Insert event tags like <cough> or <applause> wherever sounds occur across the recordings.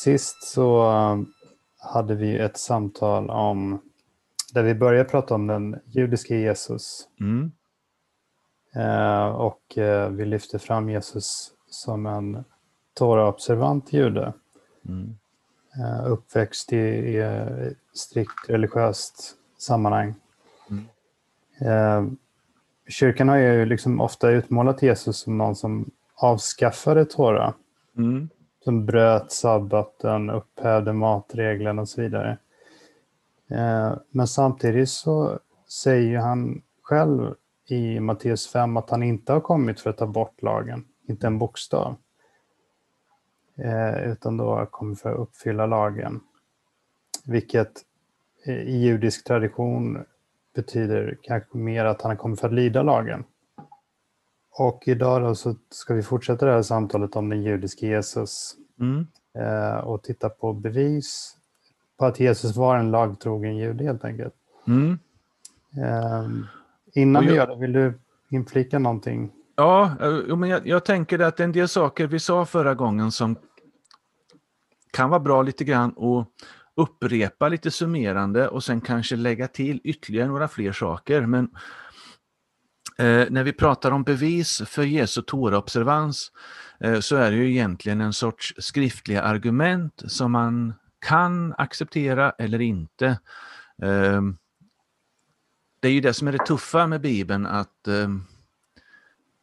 Sist så eh, hade vi ett samtal om där vi började prata om den judiska Jesus. Mm. Eh, och eh, vi lyfte fram Jesus som en Torah-observant jude. Mm. Eh, uppväxt i, i strikt religiöst sammanhang. Mm. Eh, kyrkan har ju liksom ofta utmålat Jesus som någon som avskaffade Torah. Mm. Som bröt sabbaten, upphävde matregeln och så vidare. Eh, men samtidigt så säger han själv i Matteus 5 att han inte har kommit för att ta bort lagen, inte en bokstav. Eh, utan då kommer kommit för att uppfylla lagen. Vilket eh, i judisk tradition betyder kanske mer att han har kommit för att lyda lagen. Och idag så ska vi fortsätta det här samtalet om den judiske Jesus Mm. eh, och titta på bevis på att Jesus var en lagtrogen jude helt enkelt. Mm. Eh, innan Och vi jag- gör det, vill du inflika någonting? Ja, eh, men jag, jag tänker att en del saker vi sa förra gången som kan vara bra lite grann att upprepa lite summerande och sen kanske lägga till ytterligare några fler saker. Men eh, när vi pratar om bevis för Jesu Tora-observans eh, så är det ju egentligen en sorts skriftliga argument som man kan acceptera eller inte. Eh, det är ju det som är det tuffa med Bibeln att eh,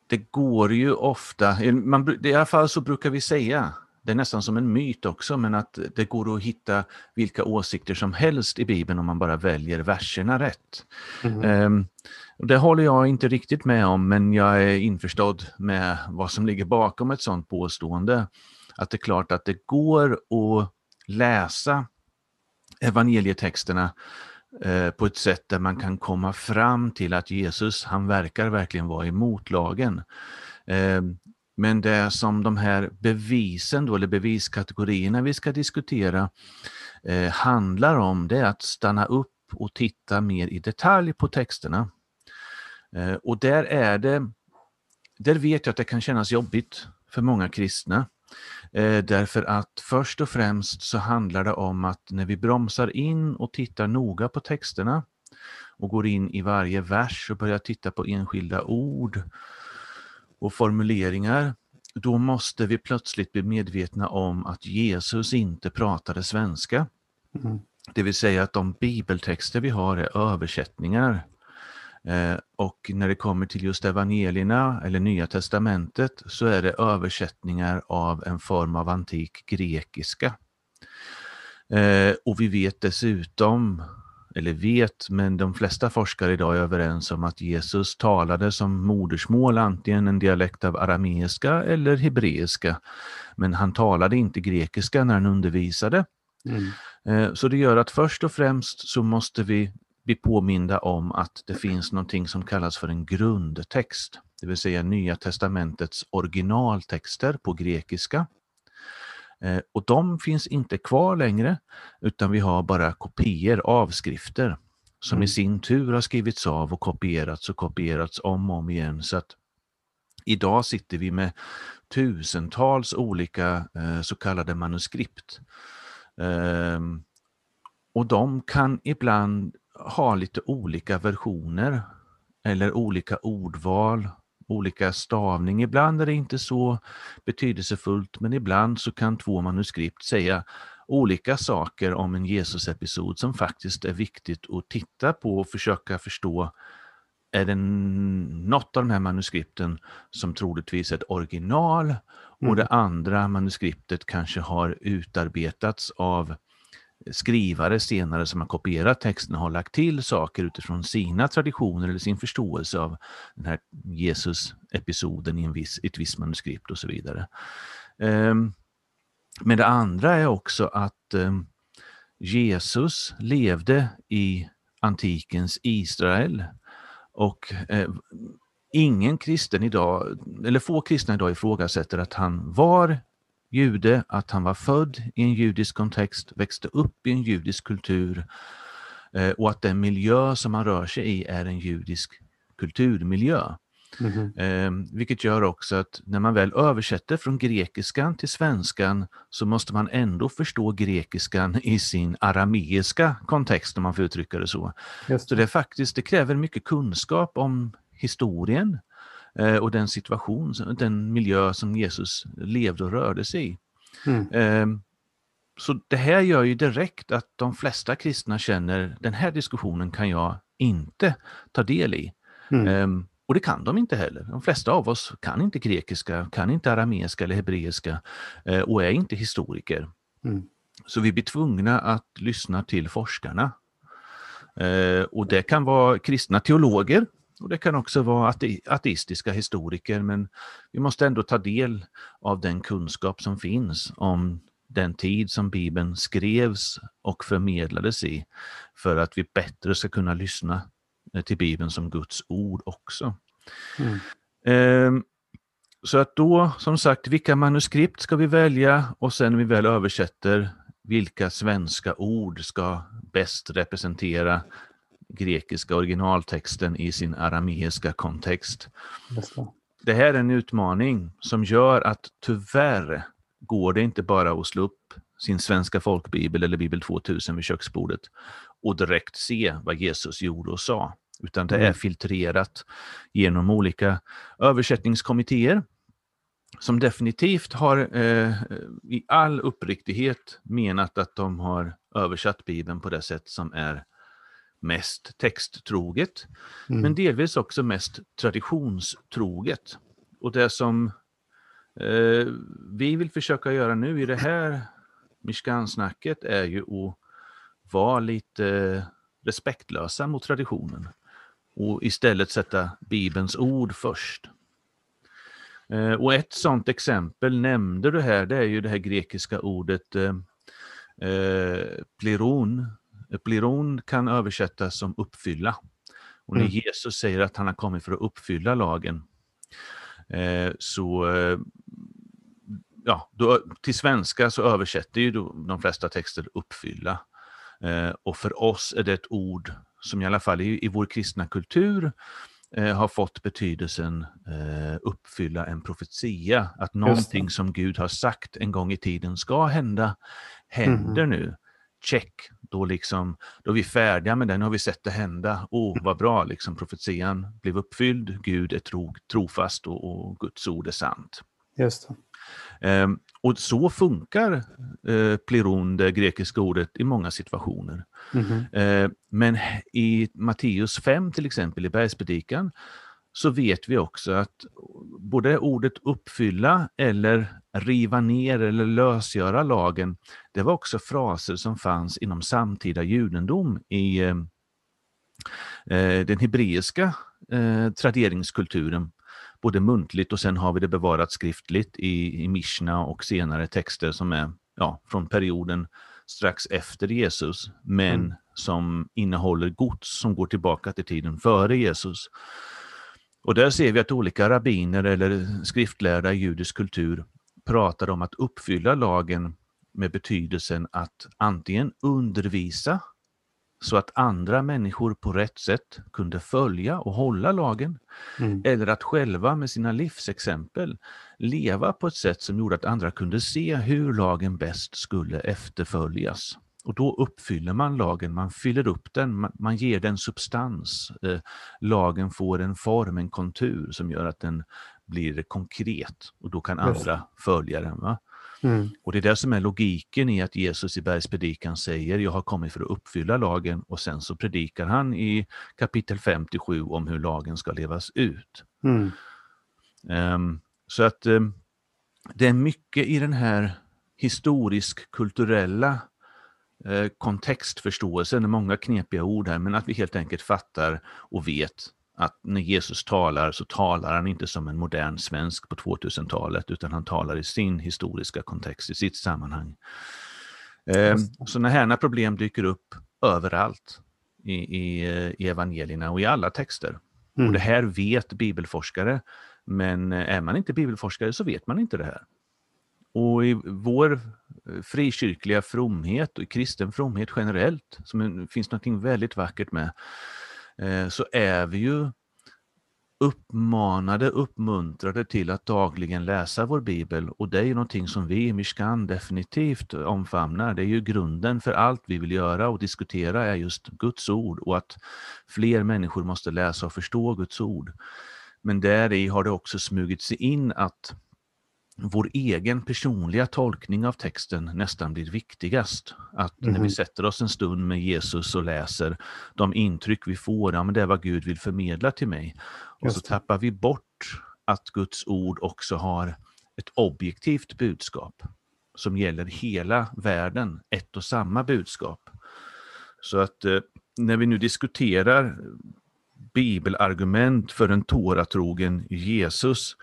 det går ju ofta, man, bru- i alla fall så brukar vi säga, det är nästan som en myt också, men att det går att hitta vilka åsikter som helst i Bibeln om man bara väljer verserna rätt. Mhm. Det håller jag inte riktigt med om, men jag är införstådd med vad som ligger bakom ett sådant påstående. Att det är klart att det går att läsa evangelietexterna eh, på ett sätt där man kan komma fram till att Jesus, han verkar verkligen vara emot lagen. Eh, men det som de här bevisen då, eller beviskategorierna vi ska diskutera eh, handlar om, det är att stanna upp och titta mer i detalj på texterna. Eh, Och där är det, där vet jag att det kan kännas jobbigt för många kristna. Eh, därför att först och främst så handlar det om att när vi bromsar in och tittar noga på texterna och går in i varje vers och börjar titta på enskilda ord och formuleringar, då måste vi plötsligt bli medvetna om att Jesus inte pratade svenska. Mm. Det vill säga att de bibeltexter vi har är översättningar. Eh, och när det kommer till just evangelierna eller Nya Testamentet så är det översättningar av en form av antik grekiska. Eh, och vi vet dessutom, eller vet, men de flesta forskare idag är överens om att Jesus talade som modersmål antingen en dialekt av arameiska eller hebreiska. Men han talade inte grekiska när han undervisade. Mm. Eh, Så det gör att först och främst så måste vi bli påminda om att det finns någonting som kallas för en grundtext, det vill säga Nya testamentets originaltexter på grekiska. Eh, Och de finns inte kvar längre, utan vi har bara kopior, avskrifter, som Mm. i sin tur har skrivits av och kopierats och kopierats om och om igen. Så att idag sitter vi med tusentals olika eh, så kallade manuskript. Ehm, och de kan ibland ha lite olika versioner eller olika ordval, olika stavning. Ibland är det inte så betydelsefullt, men ibland så kan två manuskript säga olika saker om en Jesus-episod som faktiskt är viktigt att titta på och försöka förstå. Är det något av de här manuskripten som troligtvis är ett original och det andra manuskriptet kanske har utarbetats av skrivare senare som har kopierat texten har lagt till saker utifrån sina traditioner eller sin förståelse av den här Jesus-episoden i en viss, ett visst manuskript och så vidare. Ehm, men det andra är också att ehm, Jesus levde i antikens Israel och eh, ingen kristen idag, eller få kristna idag ifrågasätter att han var jude, att han var född i en judisk kontext, växte upp i en judisk kultur eh, och att den miljö som han rör sig i är en judisk kulturmiljö. Mhm. Eh, vilket gör också att när man väl översätter från grekiskan till svenskan så måste man ändå förstå grekiskan i sin arameiska kontext om man får uttrycka det så. Just Så det. det, är faktiskt, det kräver mycket kunskap om historien och den situation, den miljö som Jesus levde och rörde sig i. Mm. Eh, så det här gör ju direkt att de flesta kristna känner den här diskussionen kan jag inte ta del i. Mm. Ehm, och det kan de inte heller. De flesta av oss kan inte grekiska, kan inte arameiska eller hebreiska eh, och är inte historiker. Mm. Så vi blir tvungna att lyssna till forskarna. Eh, och det kan vara kristna teologer och det kan också vara ate ateistiska historiker, men vi måste ändå ta del av den kunskap som finns om den tid som Bibeln skrevs och förmedlades i, för att vi bättre ska kunna lyssna eh, till Bibeln som Guds ord också. Mm. Ehm, Så att då, som sagt, vilka manuskript ska vi välja och sen när vi väl översätter, vilka svenska ord ska bäst representera grekiska originaltexten i sin arameiska kontext. Det här är en utmaning som gör att tyvärr går det inte bara att slå upp sin svenska folkbibel eller Bibel 2000 vid köksbordet och direkt se vad Jesus gjorde och sa. Utan det är Mm. filtrerat genom olika översättningskommittéer som definitivt har eh, i all uppriktighet menat att de har översatt Bibeln på det sätt som är mest texttroget, Mm. men delvis också mest traditionstroget. Och det som eh, vi vill försöka göra nu i det här Mishkan-snacket är ju att vara lite respektlösa mot traditionen och istället sätta Bibelns ord först. Eh, och ett sådant exempel nämnde du här, det är ju det här grekiska ordet eh, eh, pleron. Pleron kan översättas som uppfylla. Och när Mm. Jesus säger att han har kommit för att uppfylla lagen, eh, så eh, ja, då, till svenska så översätter ju de flesta texter uppfylla. Eh, och för oss är det ett ord som i alla fall i, i vår kristna kultur eh, har fått betydelsen eh, uppfylla en profetia. Att någonting som Gud har sagt en gång i tiden ska hända, händer nu. Check, då, liksom, då är vi färdiga med den, nu har vi sett det hända. Åh, oh, vad bra, liksom, profetian blev uppfylld, Gud är tro, trofast och, och Guds ord är sant. Just. Ehm, och så funkar eh, pleron, det grekiska ordet, i många situationer. Mhm. Eh, men i Matteus 5 till exempel, i bergspredikan, så vet vi också att både ordet uppfylla eller riva ner eller lösgöra lagen, det var också fraser som fanns inom samtida judendom i eh, eh, den hebreiska eh, traderingskulturen, både muntligt och sen har vi det bevarat skriftligt i, i Mishna och senare texter som är ja, från perioden strax efter Jesus, men Mm. som innehåller gods som går tillbaka till tiden före Jesus. Och där ser vi att olika rabbiner eller skriftlärda i judisk kultur pratar om att uppfylla lagen med betydelsen att antingen undervisa så att andra människor på rätt sätt kunde följa och hålla lagen, Mm. eller att själva med sina livsexempel leva på ett sätt som gjorde att andra kunde se hur lagen bäst skulle efterföljas. Och då uppfyller man lagen, man fyller upp den, man, man ger den substans. Eh, lagen får en form, en kontur som gör att den blir konkret och då kan andra följa den. Va? Mm. Och det är det som är logiken i att Jesus i bergspredikan säger jag har kommit för att uppfylla lagen och sen så predikar han i kapitel 57 om hur lagen ska levas ut. Mm. Ehm, så att ehm, det är mycket i den här historisk-kulturella kontextförståelsen, det är många knepiga ord här, men att vi helt enkelt fattar och vet att när Jesus talar så talar han inte som en modern svensk på 2000-talet utan han talar i sin historiska kontext, i sitt sammanhang. Det. Sådana här problem dyker upp överallt i, i, eh, i evangelierna och i alla texter. Och Mm. det här vet bibelforskare, men eh, är man inte bibelforskare så vet man inte det här. Och i vår eh, frikyrkliga fromhet och i kristen fromhet generellt, som det finns något väldigt vackert med, eh, så är vi ju uppmanade, uppmuntrade till att dagligen läsa vår bibel och det är ju någonting som vi i Mishkan definitivt omfamnar. Det är ju grunden för allt vi vill göra och diskutera är just Guds ord och att fler människor måste läsa och förstå Guds ord. Men där i har det också smugit sig in att vår egen personliga tolkning av texten nästan blir viktigast. Att mm. när vi mhm. sätter oss en stund med Jesus och läser de intryck vi får, ja men det är vad Gud vill förmedla till mig. Och så tappar vi bort att Guds ord också har ett objektivt budskap som gäller hela världen, ett och samma budskap. Så att eh, när vi nu diskuterar bibelargument för en tåratrogen Jesus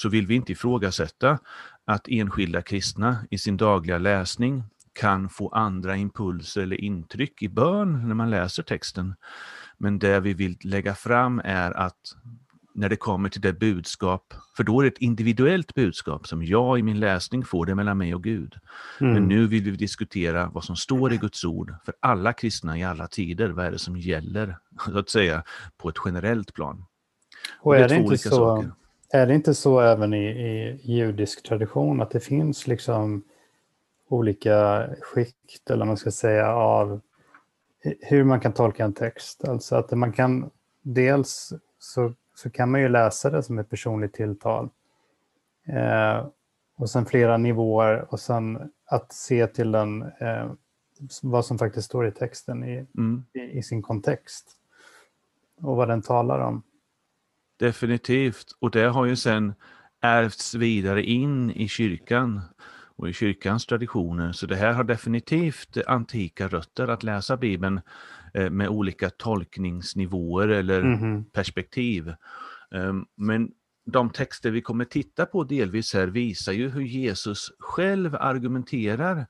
så vill vi inte ifrågasätta att enskilda kristna i sin dagliga läsning kan få andra impulser eller intryck i bön när man läser texten. Men det vi vill lägga fram är att när det kommer till det budskap, för då är det ett individuellt budskap som jag i min läsning får det mellan mig och Gud. Mm. Men nu vill vi diskutera vad som står i Guds ord för alla kristna i alla tider. Vad är det som gäller, så att säga, på ett generellt plan. Och, och är, det, det inte så, saker. Är det inte så även i, i judisk tradition att det finns liksom olika skikt, eller man ska säga, av hur man kan tolka en text. Alltså att man kan dels så så kan man ju läsa det som ett personligt tilltal. Eh, och sen flera nivåer och sen att se till den, eh, vad som faktiskt står i texten i, mm. i, i, sin kontext och vad den talar om. Definitivt, och det har ju sen ärvts vidare in i kyrkan och i kyrkans traditioner. Så det här har definitivt antika rötter att läsa Bibeln Eh, med olika tolkningsnivåer eller mm. perspektiv. Ehm, men de texter vi kommer titta på delvis här visar ju hur Jesus själv argumenterar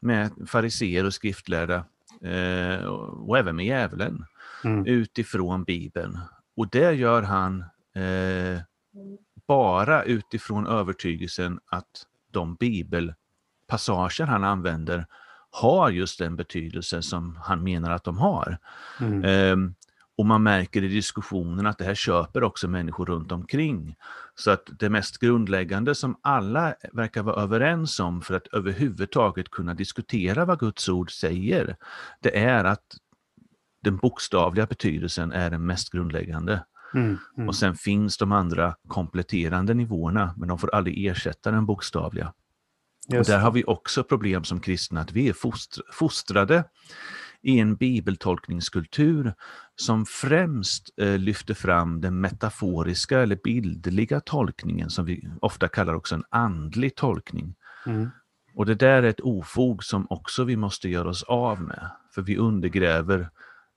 med fariseer och skriftlärda eh, och även med djävulen mm. utifrån Bibeln. Och det gör han eh, bara utifrån övertygelsen att de bibelpassager han använder har just den betydelse som han menar att de har. Mm. Um, och man märker i diskussionen att det här köper också människor runt omkring. Så att det mest grundläggande som alla verkar vara överens om för att överhuvudtaget kunna diskutera vad Guds ord säger, det är att den bokstavliga betydelsen är den mest grundläggande. Mm, mm. Och sen finns de andra kompletterande nivåerna, men de får aldrig ersätta den bokstavliga. Och där har vi också problem som kristna, att vi är fostrade i en bibeltolkningskultur som främst eh, lyfter fram den metaforiska eller bildliga tolkningen som vi ofta kallar också en andlig tolkning. Mm. Och det där är ett ofog som också vi måste göra oss av med, för vi undergräver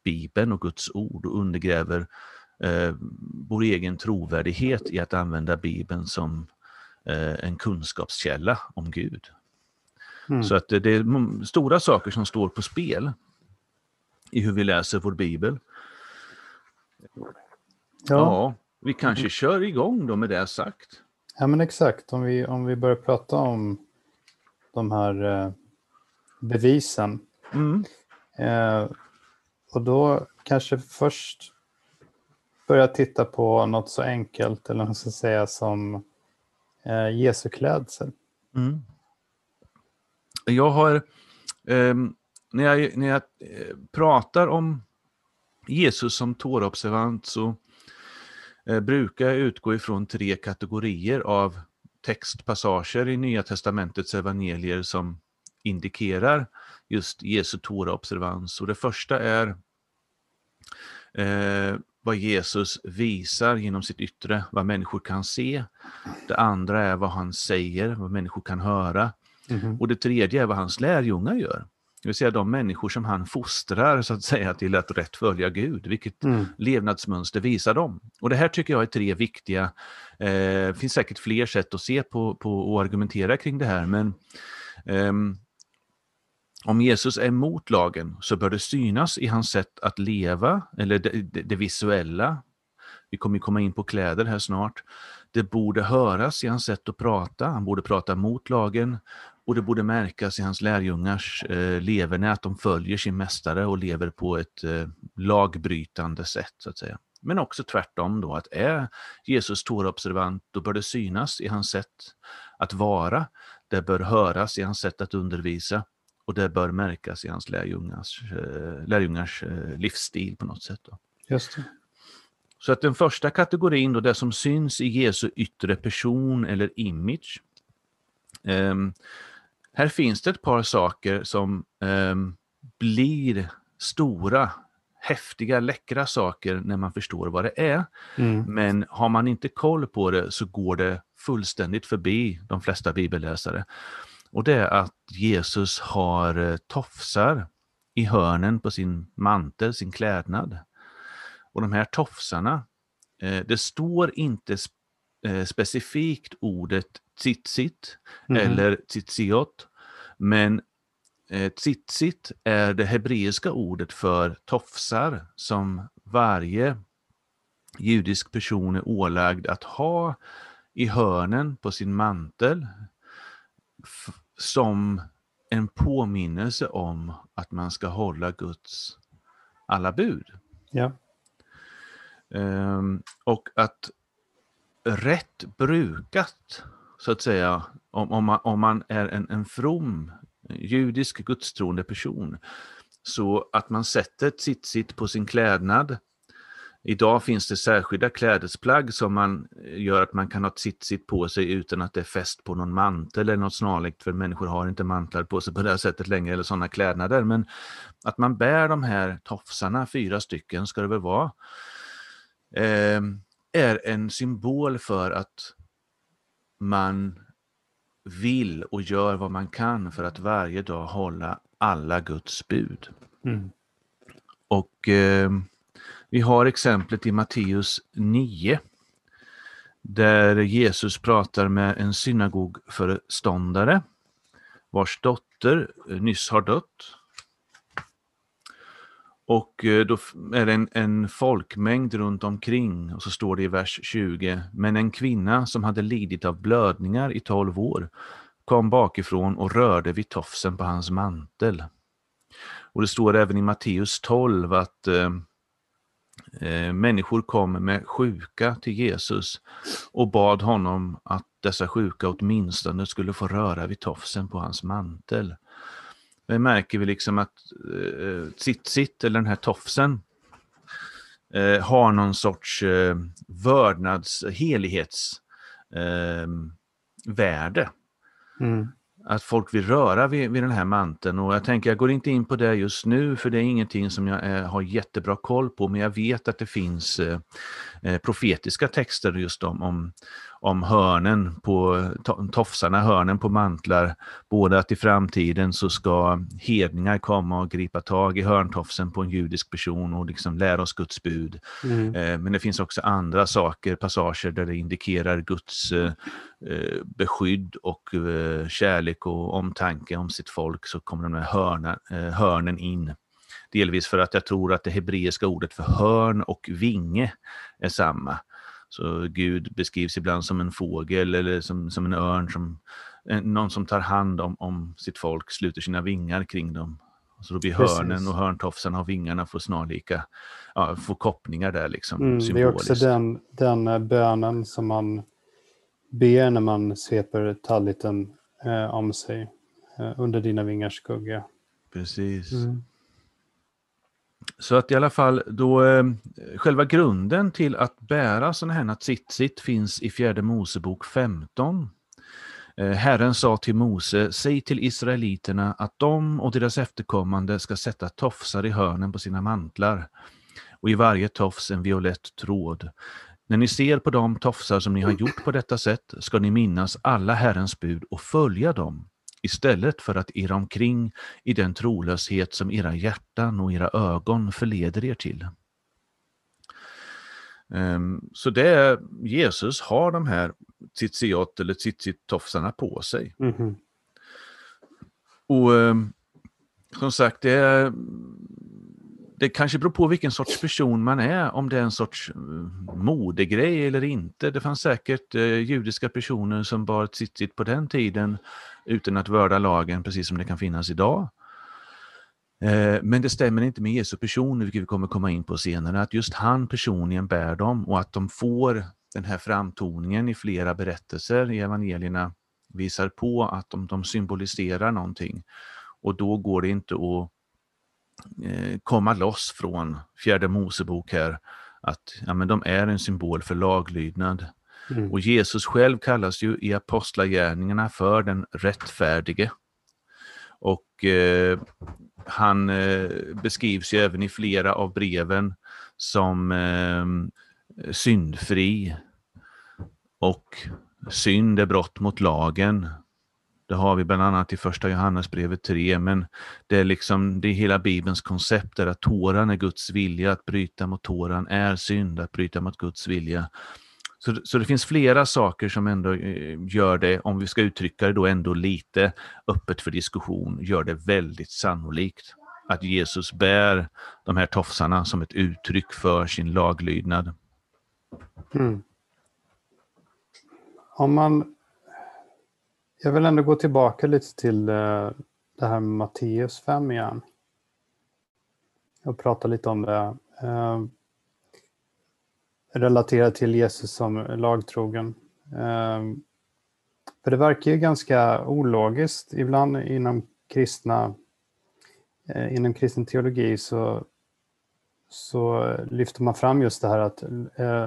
Bibeln och Guds ord och undergräver eh, vår egen trovärdighet i att använda Bibeln som Eh, en kunskapskälla om Gud. Mm. Så att det är stora saker som står på spel i hur vi läser vår bibel. Ja, ja vi kanske kör igång då med det sagt. Ja men exakt, om vi, om vi börjar prata om de här eh, bevisen. Mm. Eh, och då kanske först börja titta på något så enkelt, eller man ska säga som eh, Jesu klädsel. Mm. Jag har, eh, när jag, när jag eh, pratar om Jesus som tårobservant så eh, brukar jag utgå ifrån tre kategorier av textpassager i Nya Testamentets evangelier som indikerar just Jesu Tora-observans. Och det första är eh, vad Jesus visar genom sitt yttre, vad människor kan se. Det andra är vad han säger, vad människor kan höra. Mm. Och det tredje är vad hans lärjungar gör. Det vill säga de människor som han fostrar så att säga till att rätt följa Gud. Vilket mm. levnadsmönster visar de? Och det här tycker jag är tre viktiga, eh, det finns säkert fler sätt att se på, på och argumentera kring det här men eh, om Jesus är emot lagen så bör det synas i hans sätt att leva, eller det, det, det visuella. Vi kommer komma in på kläder här snart. Det borde höras i hans sätt att prata, han borde prata mot lagen och det borde märkas i hans lärjungars eh, leverne att de följer sin mästare och lever på ett eh, lagbrytande sätt. så att säga. Men också tvärtom då, att är Jesus Torah-observant, då bör det synas i hans sätt att vara, det bör höras i hans sätt att undervisa och det bör märkas i hans lärjungars, eh, lärjungars eh, livsstil på något sätt. Då. Just det. Så att den första kategorin, då, det som syns i Jesu yttre person eller image. Um, här finns det ett par saker som um, blir stora, häftiga, läckra saker när man förstår vad det är. Mm. Men har man inte koll på det så går det fullständigt förbi de flesta bibelläsare. Och det är att Jesus har eh, tofsar i hörnen på sin mantel, sin klädnad. Och de här tofsarna, eh, det står inte eh, specifikt ordet tzitzit Mhm. eller tzitziot, men tzitzit är det hebreiska ordet för tofsar som varje judisk person är ålagd att ha i hörnen på sin mantel som en påminnelse om att man ska hålla Guds alla bud. Ja. Ehm, och att rätt brukat, så att säga, om, om, man, om man är en, en from judisk gudstroende person, så att man sätter ett sitt på sin klädnad. Idag finns det särskilda klädesplagg som man gör att man kan ha sitt på sig utan att det är fäst på någon mantel eller något snarlikt, för människor har inte mantlar på sig på det här sättet längre eller sådana klädnader. Men att man bär de här tofsarna, fyra stycken ska det väl vara, eh, är en symbol för att man vill och gör vad man kan för att varje dag hålla alla Guds bud. Mm. Och eh, vi har exemplet i Matteus 9 där Jesus pratar med en synagogföreståndare vars dotter eh, nyss har dött. Och eh, då är det en, en folkmängd runt omkring och så står det i vers 20. Men en kvinna som hade lidit av blödningar i 12 år kom bakifrån och rörde vid tofsen på hans mantel. Och det står även i Matteus 12 att eh, Eh, människor kom med sjuka till Jesus och bad honom att dessa sjuka åtminstone skulle få röra vid tofsen på hans mantel. Det märker vi liksom att eh, sitt eller den här tofsen eh, har någon sorts eh, vördnads, helighetsvärde. eh, Mm att folk vill röra vid, vid den här manteln och jag tänker jag går inte in på det just nu för det är ingenting som jag eh, har jättebra koll på men jag vet att det finns eh, eh, profetiska texter just om, om, om hörnen på to- tofsarna, hörnen på mantlar. Både att i framtiden så ska hedningar komma och gripa tag i hörntofsen på en judisk person och liksom lära oss Guds bud. Mm. Eh, Men det finns också andra saker, passager där det indikerar Guds eh, beskydd och eh, kärlek och omtanke om sitt folk så kommer de här hörna, eh, hörnen in. Delvis för att jag tror att det hebreiska ordet för hörn och vinge är samma. Så Gud beskrivs ibland som en fågel eller som, som en örn, som, eh, någon som tar hand om, om sitt folk, sluter sina vingar kring dem. Så då blir Precis. hörnen och hörntofsarna och vingarna får snarlika, ja, får kopplingar där liksom Mm. Det är också den, den eh, bönen som man ber när man sveper talliten eh, om sig eh, under dina vingars skugga. Precis. Mm. Så att i alla fall då eh, själva grunden till att bära sådana här tzitzit finns i fjärde Mosebok 15. Eh, Herren sa till Mose, säg till israeliterna att de och deras efterkommande ska sätta tofsar i hörnen på sina mantlar och i varje tofs en violett tråd. När ni ser på de tofsar som ni har gjort på detta sätt ska ni minnas alla Herrens bud och följa dem istället för att irra omkring i den trolöshet som era hjärtan och era ögon förleder er till. Ehm, Så det är, Jesus har de här tzitziot eller tzitzit-tofsarna på sig. Mhm. Och ehm, som sagt, det, är, det kanske beror på vilken sorts person man är, om det är en sorts eh, modegrej eller inte. Det fanns säkert eh, judiska personer som bar tzitzit på den tiden utan att vörda lagen, precis som det kan finnas idag. Eh, men det stämmer inte med Jesu person, vilket vi kommer komma in på senare, att just han personligen bär dem och att de får den här framtoningen i flera berättelser i evangelierna visar på att de, de symboliserar någonting. Och då går det inte att komma loss från fjärde Mosebok här, att ja, men de är en symbol för laglydnad. Mm. Och Jesus själv kallas ju i apostlagärningarna för den rättfärdige. Och eh, han eh, beskrivs ju även i flera av breven som eh, syndfri. Och synd är brott mot lagen. Det har vi bland annat i första Johannesbrevet 3, men det är liksom det är hela Bibelns koncept är att tåran är Guds vilja, att bryta mot tåran är synd, att bryta mot Guds vilja. Så, så det finns flera saker som ändå eh, gör det, om vi ska uttrycka det då ändå lite öppet för diskussion, gör det väldigt sannolikt att Jesus bär de här tofsarna som ett uttryck för sin laglydnad. Mm. Om man... Jag vill ändå gå tillbaka lite till eh, det här med Matteus 5 igen. Och prata lite om det. Eh, Relaterat till Jesus som lagtrogen. Eh, för det verkar ju ganska ologiskt ibland inom kristna inom kristen teologi så, så lyfter man fram just det här att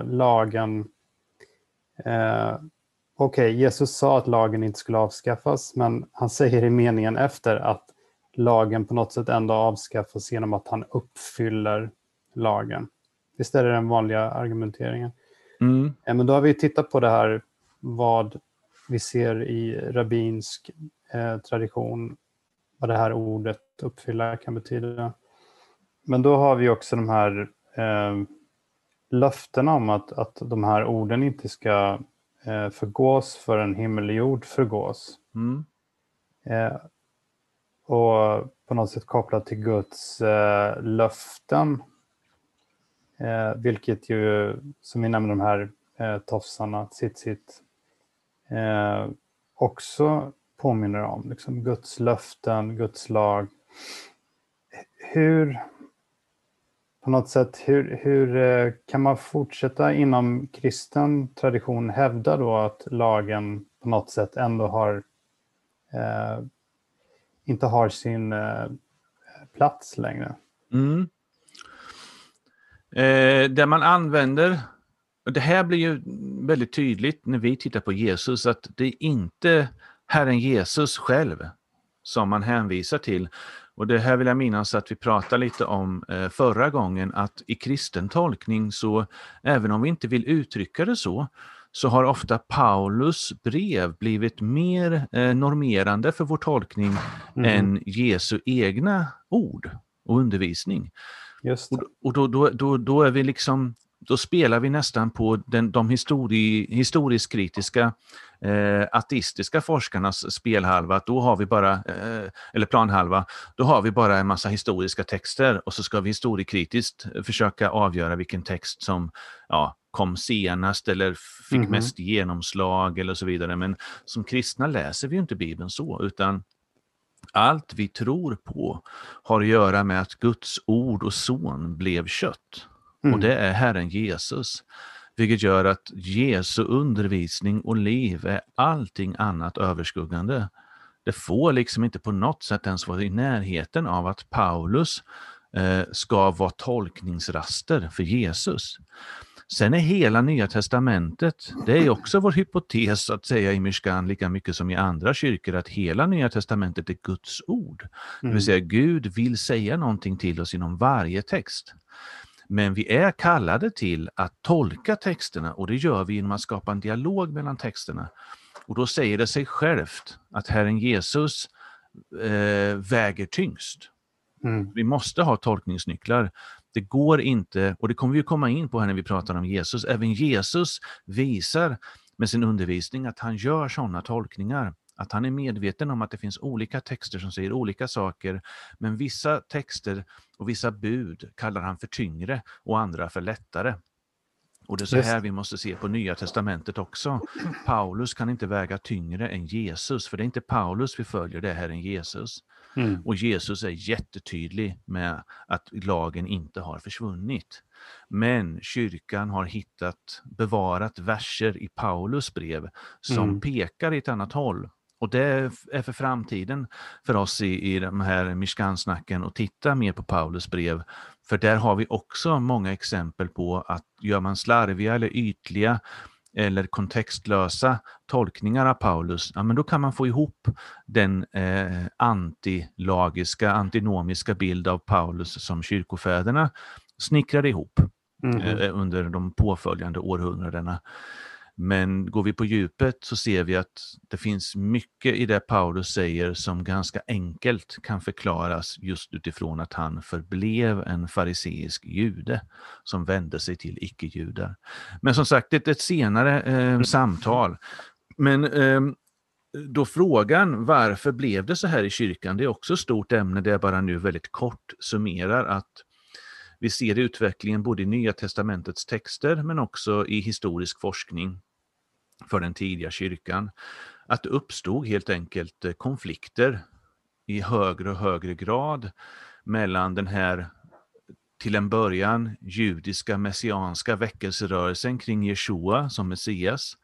lagen Okej, okay, Jesus sa att lagen inte skulle avskaffas, men han säger i meningen efter att lagen på något sätt ändå avskaffas genom att han uppfyller lagen. Visst är det den vanliga argumenteringen? Mm. Men då har vi tittat på det här vad vi ser i rabbinsk eh, tradition, vad det här ordet uppfylla kan betyda. Men då har vi också de här eh, löftena om att, att de här orden inte ska eh, förgås förrän himmel och jord förgås. Mm. Eh, och på något sätt kopplat till Guds eh, löften Eh, vilket ju, som vi nämnde, de här eh, tofsarna, sitt, sitt, eh, också påminner om. Liksom Guds löften, Guds lag. Hur, på något sätt, hur, hur eh, kan man fortsätta inom kristen tradition hävda då att lagen på något sätt ändå har eh, inte har sin eh, plats längre? Mm. Eh, där man använder, och det här blir ju väldigt tydligt när vi tittar på Jesus, att det är inte Herren Jesus själv som man hänvisar till. Och det här vill jag minnas att vi pratade lite om eh, förra gången, att i kristen tolkning så, även om vi inte vill uttrycka det så, så har ofta Paulus brev blivit mer eh, normerande för vår tolkning mm. än Jesu egna ord och undervisning. Just och, och då, då, då, då, är vi liksom, då spelar vi nästan på den, de histori, historiskt kritiska eh, ateistiska forskarnas spelhalva, då har vi bara, eh, eller planhalva, då har vi bara en massa historiska texter och så ska vi historiekritiskt försöka avgöra vilken text som ja, kom senast eller fick mm -hmm. mest genomslag eller så vidare. Men som kristna läser vi inte Bibeln så, utan allt vi tror på har att göra med att Guds ord och son blev kött. Mm. Och det är Herren Jesus. Vilket gör att Jesu undervisning och liv är allting annat överskuggande. Det får liksom inte på något sätt ens vara i närheten av att Paulus eh, ska vara tolkningsraster för Jesus. Sen är hela Nya Testamentet, det är också vår hypotes att säga i Mishkan lika mycket som i andra kyrkor, att hela Nya Testamentet är Guds ord. Mm. Det vill mm. säga Gud vill säga någonting till oss inom varje text. Men vi är kallade till att tolka texterna och det gör vi genom att skapa en dialog mellan texterna. Och då säger det sig självt att Herren Jesus eh, väger tyngst. Mm. Vi måste ha tolkningsnycklar. Det går inte, och det kommer vi komma in på här när vi pratar om Jesus, även Jesus visar med sin undervisning att han gör sådana tolkningar. Att han är medveten om att det finns olika texter som säger olika saker, men vissa texter och vissa bud kallar han för tyngre och andra för lättare. Och det är så här vi måste se på Nya Testamentet också. Paulus kan inte väga tyngre än Jesus, för det är inte Paulus vi följer, det är Herren Jesus. Mm. Och Jesus är jättetydlig med att lagen inte har försvunnit. Men kyrkan har hittat, bevarat verser i Paulus brev som mm. pekar i ett annat håll. Och det är för framtiden för oss i, i de här Mishkansnacken att titta mer på Paulus brev. För där har vi också många exempel på att gör man slarviga eller ytliga eller kontextlösa tolkningar av Paulus, ja, men då kan man få ihop den eh, antilagiska, antinomiska bild av Paulus som kyrkofäderna snickrade ihop mm eh, under de påföljande århundradena. Men går vi på djupet så ser vi att det finns mycket i det Paulus säger som ganska enkelt kan förklaras just utifrån att han förblev en fariseisk jude som vände sig till icke-judar. Men som sagt, det är ett senare eh, mm. samtal. Men eh, då frågan varför blev det så här i kyrkan, det är också ett stort ämne där jag bara nu väldigt kort summerar att vi ser utvecklingen både i Nya testamentets texter men också i historisk forskning för den tidiga kyrkan. Att det uppstod helt enkelt eh, konflikter i högre och högre grad mellan den här till en början judiska messianska väckelserörelsen kring Jeshua som Messias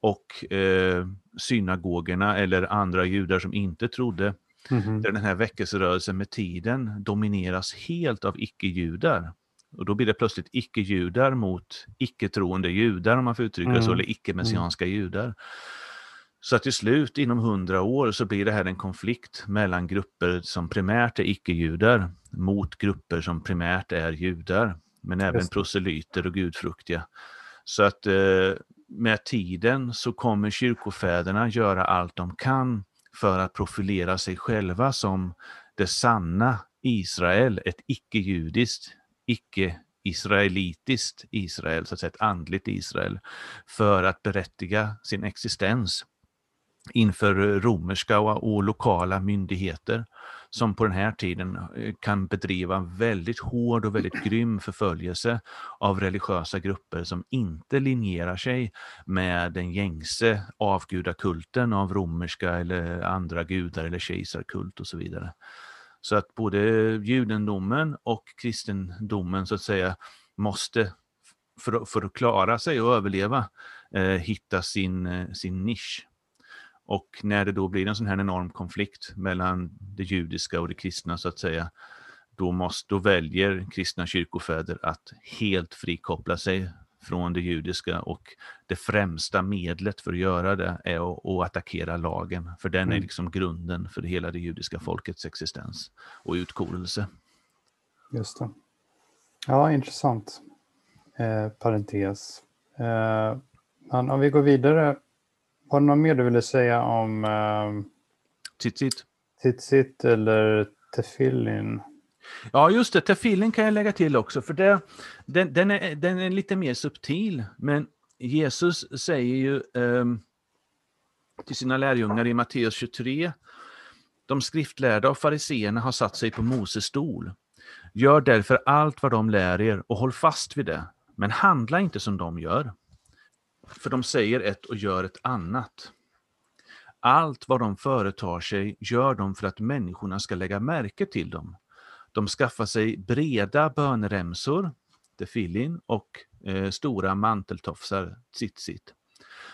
och eh, synagogorna eller andra judar som inte trodde. Mm -hmm. Där den här väckelserörelsen med tiden domineras helt av icke-judar. Och då blir det plötsligt icke-judar mot icke-troende judar, om man får uttrycka mm. så, eller icke-messianska mm. judar. Så att till slut, inom hundra år, så blir det här en konflikt mellan grupper som primärt är icke-judar mot grupper som primärt är judar, men även proselyter och gudfruktiga. Så att eh, med tiden så kommer kyrkofäderna göra allt de kan för att profilera sig själva som det sanna Israel, ett icke-judiskt icke-israelitiskt Israel, så att säga ett andligt Israel, för att berättiga sin existens inför romerska och, och lokala myndigheter som på den här tiden eh, kan bedriva väldigt hård och väldigt grym förföljelse av religiösa grupper som inte linjerar sig med den gängse avgudakulten av romerska eller andra gudar eller kejsarkult och så vidare. Så att både judendomen och kristendomen så att säga måste för, för att klara sig och överleva eh, hitta sin, eh, sin nisch. Och när det då blir en sån här enorm konflikt mellan det judiska och det kristna så att säga, då, måste, då väljer kristna kyrkofäder att helt frikoppla sig från det judiska och det främsta medlet för att göra det är att, att attackera lagen, för den är mm. liksom grunden för hela det judiska folkets existens och utkorelse. Just det. Ja, intressant. Eh, parentes. Eh, men om vi går vidare, var det något mer du ville säga om eh, Tzitzit? Tzitzit eller Tefillin? Ja, just det. Tefillin kan jag lägga till också, för det, den, den, är, den är lite mer subtil. Men Jesus säger ju um, till sina lärjungar i Matteus 23, de skriftlärda och fariseerna har satt sig på Moses stol. Gör därför allt vad de lär er och håll fast vid det, men handla inte som de gör. För de säger ett och gör ett annat. Allt vad de företar sig gör de för att människorna ska lägga märke till dem. De skaffar sig breda bönremsor, tefillin, och eh, stora manteltofsar, tzitzit.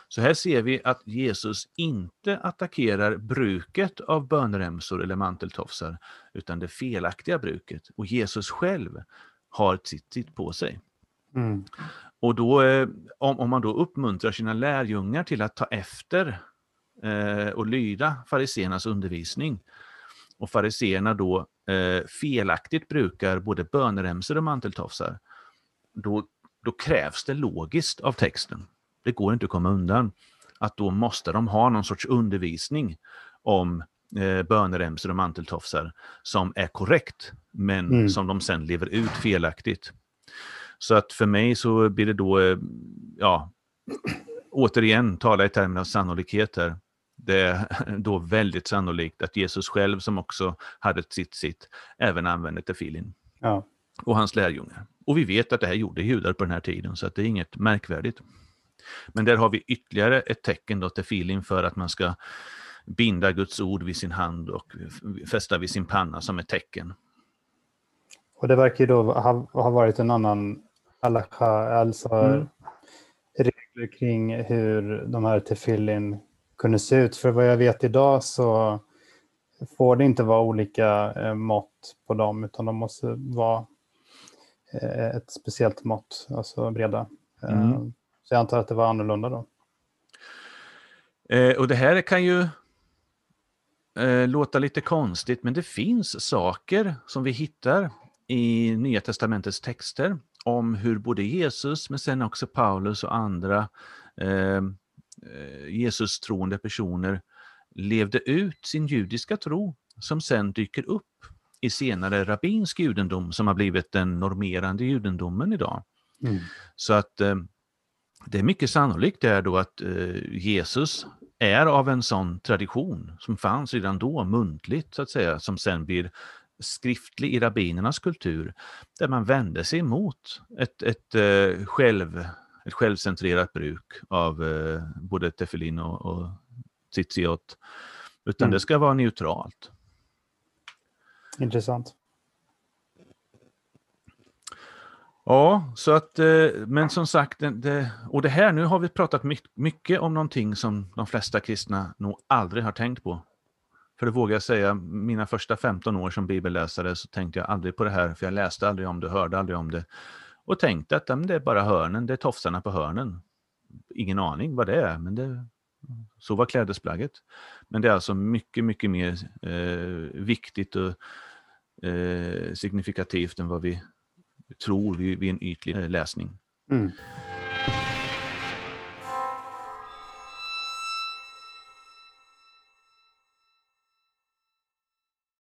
Så här ser vi att Jesus inte attackerar bruket av bönremsor eller manteltofsar, utan det felaktiga bruket. Och Jesus själv har tzitzit på sig. Mm. Och då, eh, om, om, man då uppmuntrar sina lärjungar till att ta efter eh, och lyda fariséernas undervisning, och fariseerna då eh, felaktigt brukar både böneremsor och manteltofsar, då, då krävs det logiskt av texten. Det går inte att komma undan att då måste de ha någon sorts undervisning om eh, böneremsor och manteltofsar som är korrekt, men mm. som de sen lever ut felaktigt. Så att för mig så blir det då, eh, ja, återigen tala i termer av sannolikhet här det är <laughs> då väldigt sannolikt att Jesus själv, som också hade sitt sitt, även använde tefillin. Ja. Och hans lärjungar. Och vi vet att det här gjorde judar på den här tiden, så att det är inget märkvärdigt. Men där har vi ytterligare ett tecken då, tefillin för att man ska binda Guds ord vid sin hand och fästa vid sin panna som ett tecken. Och det verkar ju då ha, ha varit en annan halakha, alltså mm. regler kring hur de här tefillin kunde se ut. För vad jag vet idag så får det inte vara olika eh, mått på dem, utan de måste vara eh, ett speciellt mått, alltså breda. Eh, mm. Så jag antar att det var annorlunda då. Eh, och det här kan ju eh, låta lite konstigt, men det finns saker som vi hittar i Nya Testamentets texter om hur både Jesus, men sen också Paulus och andra eh, eh Jesus troende personer levde ut sin judiska tro som sen dyker upp i senare rabbinsk judendom som har blivit den normerande judendomen idag. Mm. Så att eh, det är mycket sannolikt där då att eh, Jesus är av en sån tradition som fanns redan då, muntligt så att säga, som sen blir skriftlig i rabbinernas kultur, där man vände sig emot ett, ett, eh, själv, ett självcentrerat bruk av eh, både tefillin och, och tzitziot, utan mm. det ska vara neutralt. Intressant. Ja, så att, eh, men som sagt, det, och det här, nu har vi pratat mycket om någonting som de flesta kristna nog aldrig har tänkt på. För det vågar jag säga, mina första 15 år som bibelläsare så tänkte jag aldrig på det här, för jag läste aldrig om det, hörde aldrig om det. Och tänkte att det är bara hörnen, det är tofsarna på hörnen. Ingen aning vad det är, men det, så var klädesplagget. Men det är alltså mycket, mycket mer eh, viktigt och eh, signifikativt än vad vi tror vid, vid en ytlig eh, läsning. Mm.